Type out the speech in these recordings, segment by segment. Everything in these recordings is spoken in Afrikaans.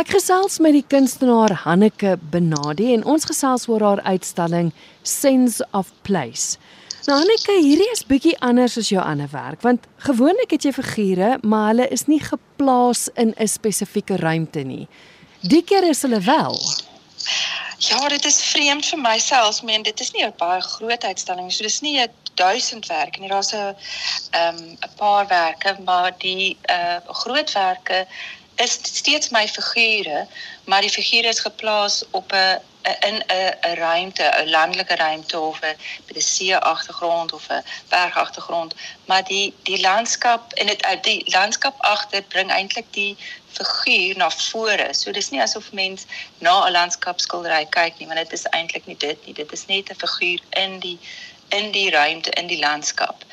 Ek gesels met die kunstenaar Hanneke Benadi en ons gesels oor haar uitstalling Sense of Place. Nou Hanneke, hierdie is bietjie anders as jou ander werk want gewoonlik het jy figure, maar hulle is nie geplaas in 'n spesifieke ruimte nie. Die keer is hulle wel. Ja, dit is vreemd vir myself, meen dit is nie 'n baie groot uitstalling, so dis nie 'n duisend werke nie. Daar's 'n ehm 'n paar werke, maar die uh grootwerke is steeds my figure, maar die figure is geplaas op 'n in 'n 'n ruimte, 'n landelike ruimte of 'n met 'n see agtergrond of 'n berg agtergrond, maar die die landskap en dit uit die landskap agter bring eintlik die figuur na vore. So dis nie asof mens na 'n landskapskildery kyk nie, want dit is eintlik nie dit nie. Dit is net 'n figuur in die in die ruimte, in die landskap.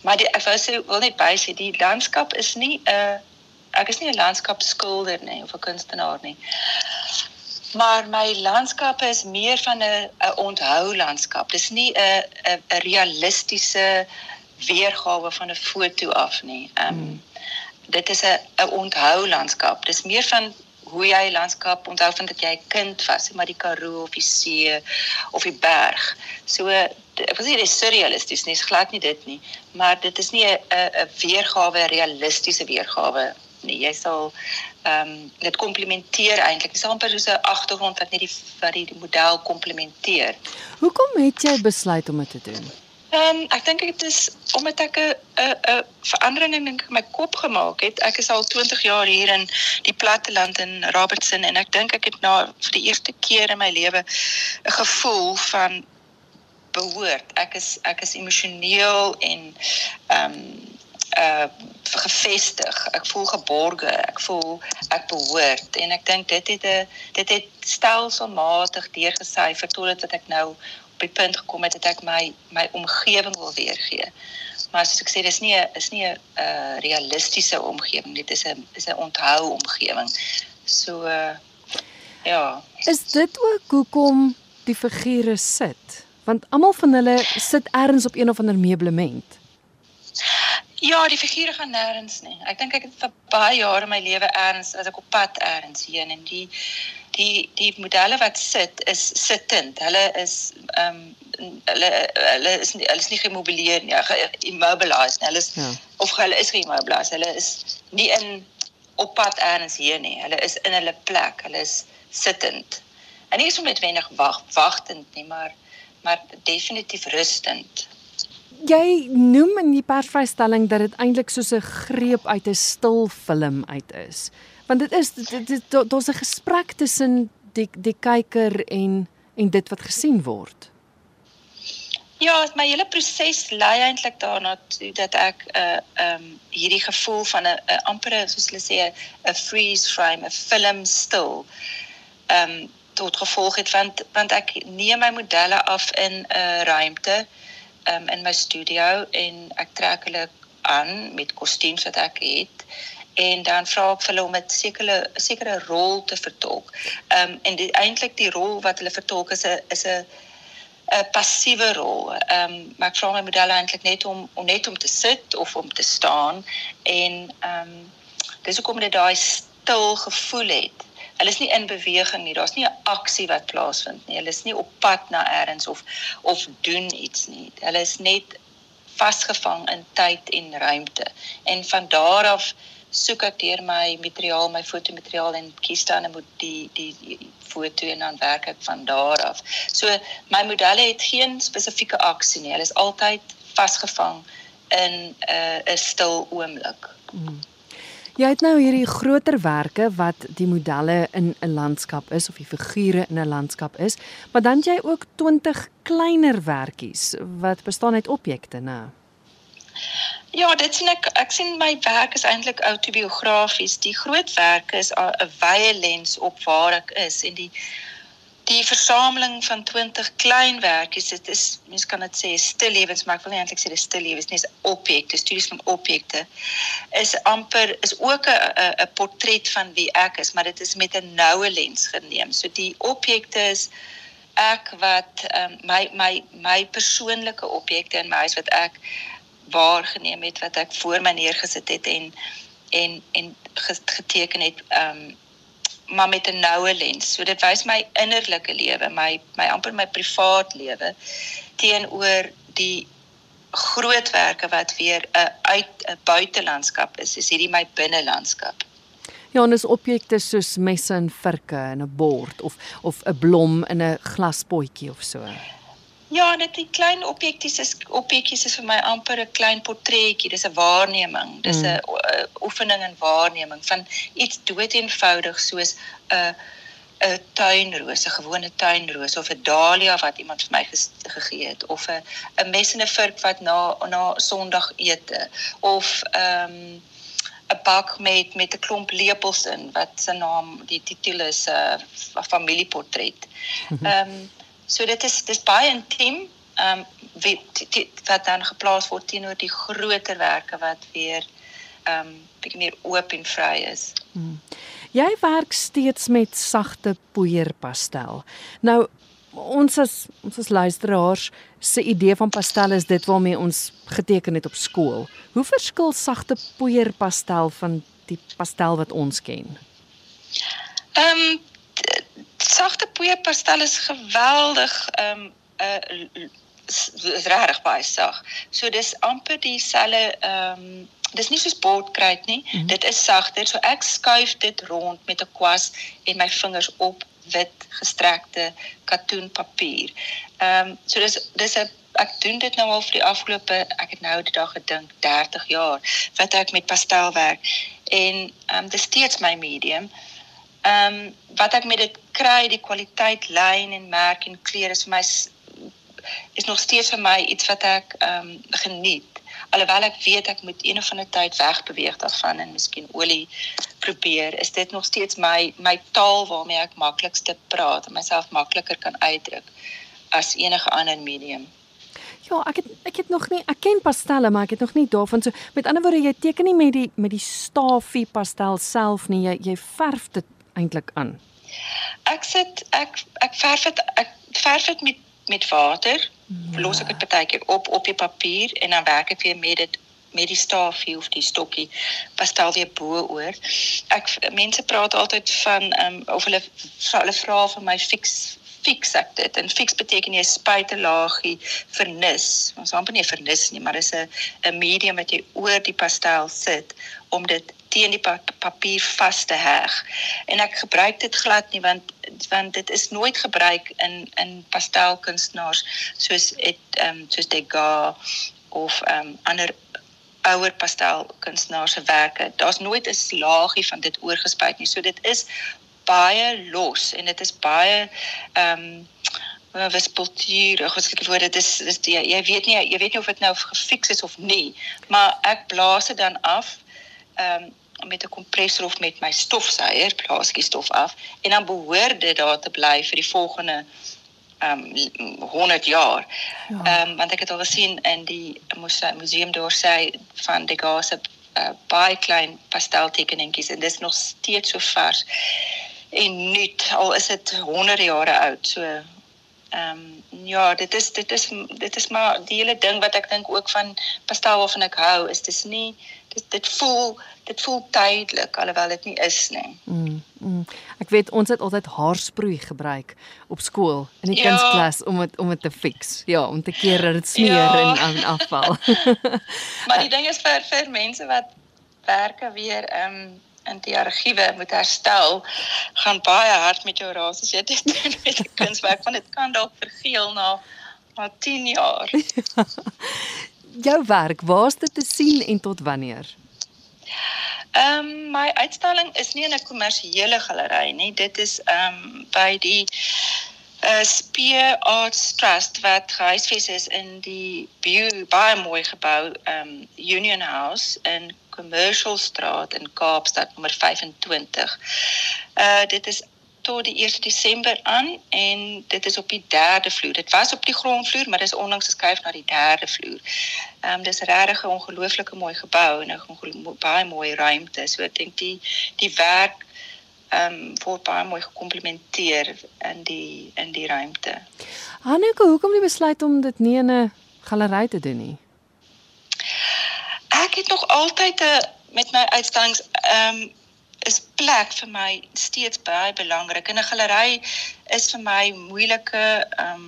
Maar die ek wou sê wil net by sê die landskap is nie 'n ek is nie 'n landskapskilder nie of 'n kunstenaar nie. Maar my landskappe is meer van 'n 'n onthou landskap. Dis nie 'n 'n 'n realistiese weergawe van 'n foto af nie. Ehm um, dit is 'n 'n onthou landskap. Dis meer van hoe jy landskap onthou van dat jy 'n kind was, maar die Karoo of die see of die berg. So ek wil sê dit is surrealisties, nie glad nie dit nie, maar dit is nie 'n 'n weergawe, realistiese weergawe nie. Jy sal ehm um, dit komplementeer eintlik. Dis amper soos 'n agtergrond wat net die wat die, model komplementeer. Hoekom het jy besluit om dit te doen? Ehm um, ek dink dit is omdat ek 'n 'n 'n verandering in my kop gemaak het. Ek is al 20 jaar hier in die platteland in Robertson en ek dink ek het na vir die eerste keer in my lewe 'n gevoel van behoort. Ek is ek is emosioneel en ehm um, uh gevestig. Ek voel geborge. Ek voel ek behoort en ek dink dit het 'n dit het stelselmatig deurgesyfer totdat ek nou op die punt gekom het dat ek my my omgewing wil weergee. Maar soos ek sê dis nie 'n is nie 'n uh, realistiese omgewing. Dit is 'n is 'n onthou omgewing. So uh ja. Is dit ook hoekom die figure sit? Want almal van hulle sit ergens op een of ander meublement. Ja, die figure gaan nêrens nie. Ek dink ek het vir baie jare my lewe erns as ek op pad erns heen en die die die modelle wat sit is sittend. Hulle is ehm um, hulle hulle is nie hulle is nie gemobileer nie, immobilized nie. Hulle is ja. of hulle is geimmobilized. Hulle is nie in op pad erns hier nie. Hulle is in hulle plek. Hulle is sittend. En nie so met wenig wag wagtend nie, maar maar definitief rustend jy noem in die persvrystelling dat dit eintlik soos 'n greep uit 'n stil film uit is. Want dit is daar's 'n gesprek tussen die die kyker en en dit wat gesien word. Ja, my hele proses lei eintlik daarna toe dat ek 'n uh, ehm um, hierdie gevoel van 'n ampere soos hulle sê 'n freeze frame, 'n film stil. Ehm um, tot gevolg het want want ek neem my modelle af in 'n uh, ruimte um, in my studio en ek trek hulle aan met kostuums wat ek het en dan vra ek vir hulle om 'n sekere sekere rol te vertolk. Ehm um, en eintlik die rol wat hulle vertolk is 'n is 'n 'n passiewe rol. Ehm um, maar ek vra my modelle eintlik net om om net om te sit of om te staan en ehm um, dis hoekom dit daai stil gevoel het hulle is nie in beweging nie. Daar's nie 'n aksie wat plaasvind nie. Hulle is nie op pad na elders of of doen iets nie. Hulle is net vasgevang in tyd en ruimte. En van daar af soek ek deur my materiaal, my fotomateriaal en kies dan 'n die, die die foto en dan werk ek van daar af. So my modelle het geen spesifieke aksie nie. Hulle is altyd vasgevang in 'n uh, 'n stil oomblik. Mm. Jy het nou hierdie groterwerke wat die modelle in 'n landskap is of die figure in 'n landskap is, maar dan jy ook 20 kleiner werkies wat bestaan uit objekte, né? Ja, dit sien ek ek sien my werk is eintlik autobiografies. Die grootwerke is 'n wye lens op waar ek is en die die versameling van 20 klein werkies dit is mens kan dit sê stil lewens maar ek wil nie eintlik sê dis stil lewens nie is objekte studies van objekte is amper is ook 'n 'n portret van wie ek is maar dit is met 'n noue lens geneem. So die objekte is ek wat um, my my my persoonlike objekte in my huis wat ek waargeneem het wat ek voor my neergesit het en en en geteken het um maar met 'n noue lens. So dit wys my innerlike lewe, my my amper my privaat lewe teenoor die grootwerke wat weer 'n uit 'n buitelandskap is. Is hierdie my binnelandskap. Ja, en is objekte soos messe en virke in 'n bord of of 'n blom in 'n glaspotjie of so. Ja, dit die klein objekties is objekties is vir my amper 'n klein portretjie. Dis 'n waarneming. Dis 'n mm. oefening in waarneming van iets doeteenvoudig soos 'n 'n tuinroos, 'n gewone tuinroos of 'n dahlia wat iemand vir my gegee het of 'n 'n mes en 'n vurk wat na na Sondagete of ehm um, 'n bak met met 'n klomp lepels in wat se naam die titel is 'n uh, familieportret. Mhm. Ehm um, so dit is dis baie intiem ehm um, wat dan geplaas word teenoor die groter werke wat weer ehm um, bietjie meer oop en vry is. Hmm. Jy werk steeds met sagte poeierpastel. Nou ons as ons as luisteraars se idee van pastel is dit waarmee ons geteken het op skool. Hoe verskil sagte poeierpastel van die pastel wat ons ken? Ehm um, sagte poeierpastel is geweldig ehm um, uh, is regtig baie sag. So dis amper dieselfde ehm um, dis nie soos bordkruit nie. Mm -hmm. Dit is sagter. So ek skuif dit rond met 'n kwas en my vingers op wit gestrekte katoenpapier. Ehm um, so dis dis 'n ek doen dit nou al vir die afgelope ek het nou die dag gedink 30 jaar wat ek met pastel werk en ehm um, dis steeds my medium. Ehm um, wat ek met dit kry, die kwaliteit lyn en merk en kleure is vir my is nog steeds vir my iets wat ek ehm um, geniet alhoewel ek weet ek moet een of ander tyd wegbeweeg daarvan en miskien olie probeer, is dit nog steeds my my taal waarmee ek maklikste praat en myself makliker kan uitdruk as enige ander medium. Ja, ek het ek het nog nie ek ken pastelle, maar ek het nog nie daarvan so met ander woorde jy teken nie met die met die stafie pastel self nie, jy jy verf dit eintlik aan. Ek sit ek ek verf dit ek verf dit met met water ja. los ek dit baie keer op op die papier en dan werk ek weer met dit met die stafie of die stokkie pastel weer bo oor. Ek mense praat altyd van ehm um, of hulle hulle vra vir my fix fix ek dit en fix beteken jy spuit 'n laagie vernis. Ons amper nie vernis nie, maar dis 'n 'n medium wat jy oor die pastel sit om dit teen die pa papier vas te heg. En ek gebruik dit glad nie want want dit is nooit gebruik in in pastelkunstenaars soos het ehm um, soos Degas of ehm um, ander ouer pastelkunstenaars se werke. Daar's nooit 'n laagie van dit oorgespuit nie. So dit is baie los en dit is baie ehm um, wispelturig as ek die woord dit is, is die, jy weet nie jy weet nie of dit nou gefiks is of nie maar ek blaas dit dan af ehm um, met 'n kompressor of met my stofsuier plaas ek die stof af en dan behoort dit daar te bly vir die volgende ehm um, 100 jaar. Ja. Ehm ja. um, want ek het al gesien in die museum daar sê van die gasse uh, baie klein pasteltekeningetjies en dit is nog steeds so vars en nuut al is dit honderde jare oud. So ehm um, ja, dit is dit is dit is maar die hele ding wat ek dink ook van pastel waarvan ek hou is dis nie dit dit voel dit voel tydelik alhoewel dit nie is nie. Mm, mm. Ek weet ons het altyd haarsproei gebruik op skool in die ja. kunsklas om dit om dit te fix. Ja, om te keer dat dit smeer ja. en, en afval. maar die ding is vir vir mense wat werke weer ehm um, in die argiewe moet herstel gaan baie hard met jou raas as jy dit doen met 'n kunswerk want dit kan dalk vergeel na na 10 jaar. jou werk, waar is dit te sien en tot wanneer? Ehm um, my uitstalling is nie in 'n kommersiële galery nie. Dit is ehm um, by die uh, Spear Arts Trust wat gehuisves is in die baie mooi gebou ehm um, Union House in Commercial Straat in Kaapstad nommer 25. Uh dit is tot die 1 Desember aan en dit is op die 3de vloer. Dit was op die grondvloer, maar dis onlangs geskuif na die 3de vloer. Ehm um, dis regtig 'n ongelooflike mooi gebou en 'n baie mooi ruimte. So ek dink die die werk ehm um, word baie mooi gekomplementeer in die in die ruimte. Hanneke, hoekom jy besluit om dit nie in 'n galery te doen nie? Ek het nog altyd 'n met my uitstallings ehm um, is plek vir my steeds baie belangrik. In 'n galery is vir my moeilike um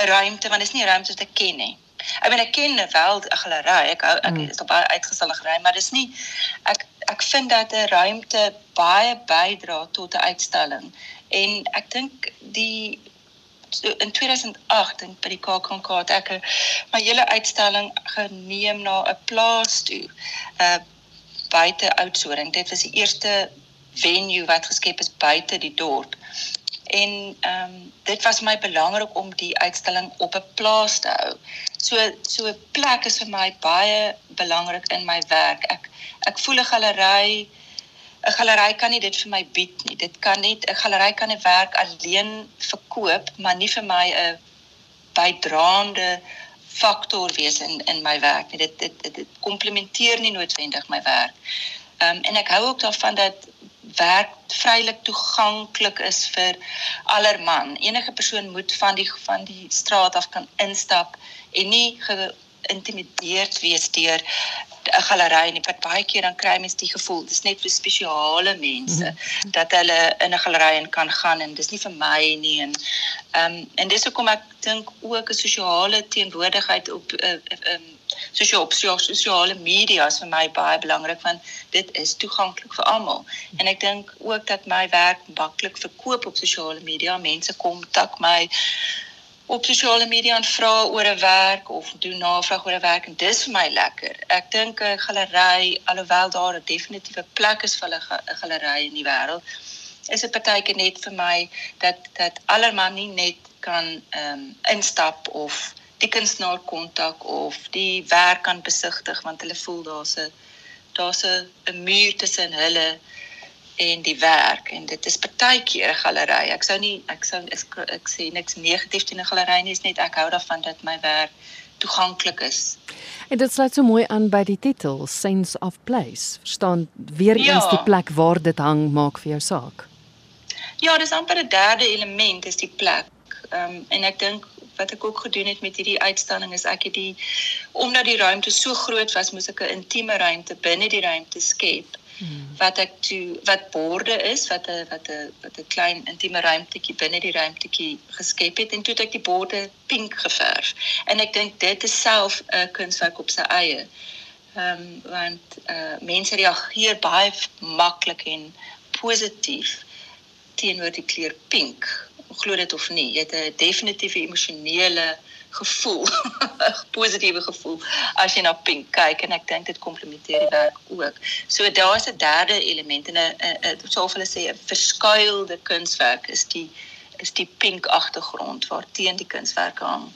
'n ruimte want dit is nie 'n ruimte wat ek ken nie. Ek bedoel ek ken wel 'n galery. Ek hou ek mm. is op baie uitgestelde galery, maar dis nie ek ek vind dat 'n ruimte baie bydra tot 'n uitstalling. En ek dink die in 2008 dink by die KAKNK het ek my hele uitstalling geneem na 'n plaas toe. Uh buite Oudtshoorn. Dit was die eerste venue wat geskep is buite die dorp. En ehm um, dit was my belangrik om die uitstalling op 'n plaas te hou. So so 'n plek is vir my baie belangrik in my werk. Ek ek voel 'n galery 'n galery kan nie dit vir my bied nie. Dit kan net 'n galery kan 'n werk alleen verkoop, maar nie vir my 'n bydraende faktor wees in in my werk nie. Dit dit dit, dit komplementeer nie noodwendig my werk. Ehm um, en ek hou ook daarvan dat werk vrylik toeganklik is vir allerman. Enige persoon moet van die van die straat af kan instap en nie geïntimideerd wees deur galery en wat baie keer dan kry mense die gevoel dis net vir spesiale mense mm -hmm. dat hulle in 'n galery in kan gaan en dis nie vir my nie en ehm um, en dis hoekom ek dink ook 'n sosiale teenwoordigheid op ehm uh, um, sosiale op sosiale media is vir my baie belangrik want dit is toeganklik vir almal en ek dink ook dat my werk maklik verkoop op sosiale media mense kontak my op sosiale media en vra oor 'n werk of doen navraag oor 'n werk en dis vir my lekker. Ek dink 'n galery alhoewel daar 'n definitiewe plek is vir 'n galery in die wêreld, is dit partyke net vir my dat dat allerman nie net kan ehm um, instap of die kunstenaar kontak of die werk kan besigtig want hulle voel daar's 'n daar's 'n muur tussen hulle en die werk en dit is partykeer 'n galery. Ek sou nie ek sou ek, ek sê niks negatief teen 'n galery nie, is net ek hou daarvan dat my werk toeganklik is. En dit sluit so mooi aan by die titel Sense of Place. Verstaan weer ja. eens die plek waar dit hang maak vir jou saak. Ja, dis amper 'n derde element is die plek. Ehm um, en ek dink wat ek ook gedoen het met hierdie uitstalling is ek het die omdat die ruimte so groot was, moes ek 'n intieme ruimte binne die ruimte skep Hmm. wat ek toe wat borde is wat 'n wat 'n wat 'n klein intieme ruimtetjie binne die ruimtetjie geskep het en toe het ek die borde pink geverf en ek dink dit is self 'n kunswerk op sy eie. Ehm um, want uh mense reageer baie maklik en positief teenoor die kleur pink. Glo dit of nie, jy het 'n definitiewe emosionele gevoel, 'n positiewe gevoel as jy na pink kyk en ek dink dit komplementeer die werk ook. So daar's 'n derde element en 'n soof hulle sê 'n verskuilde kunswerk is die is die pink agtergrond waar teen die kunswerk hang.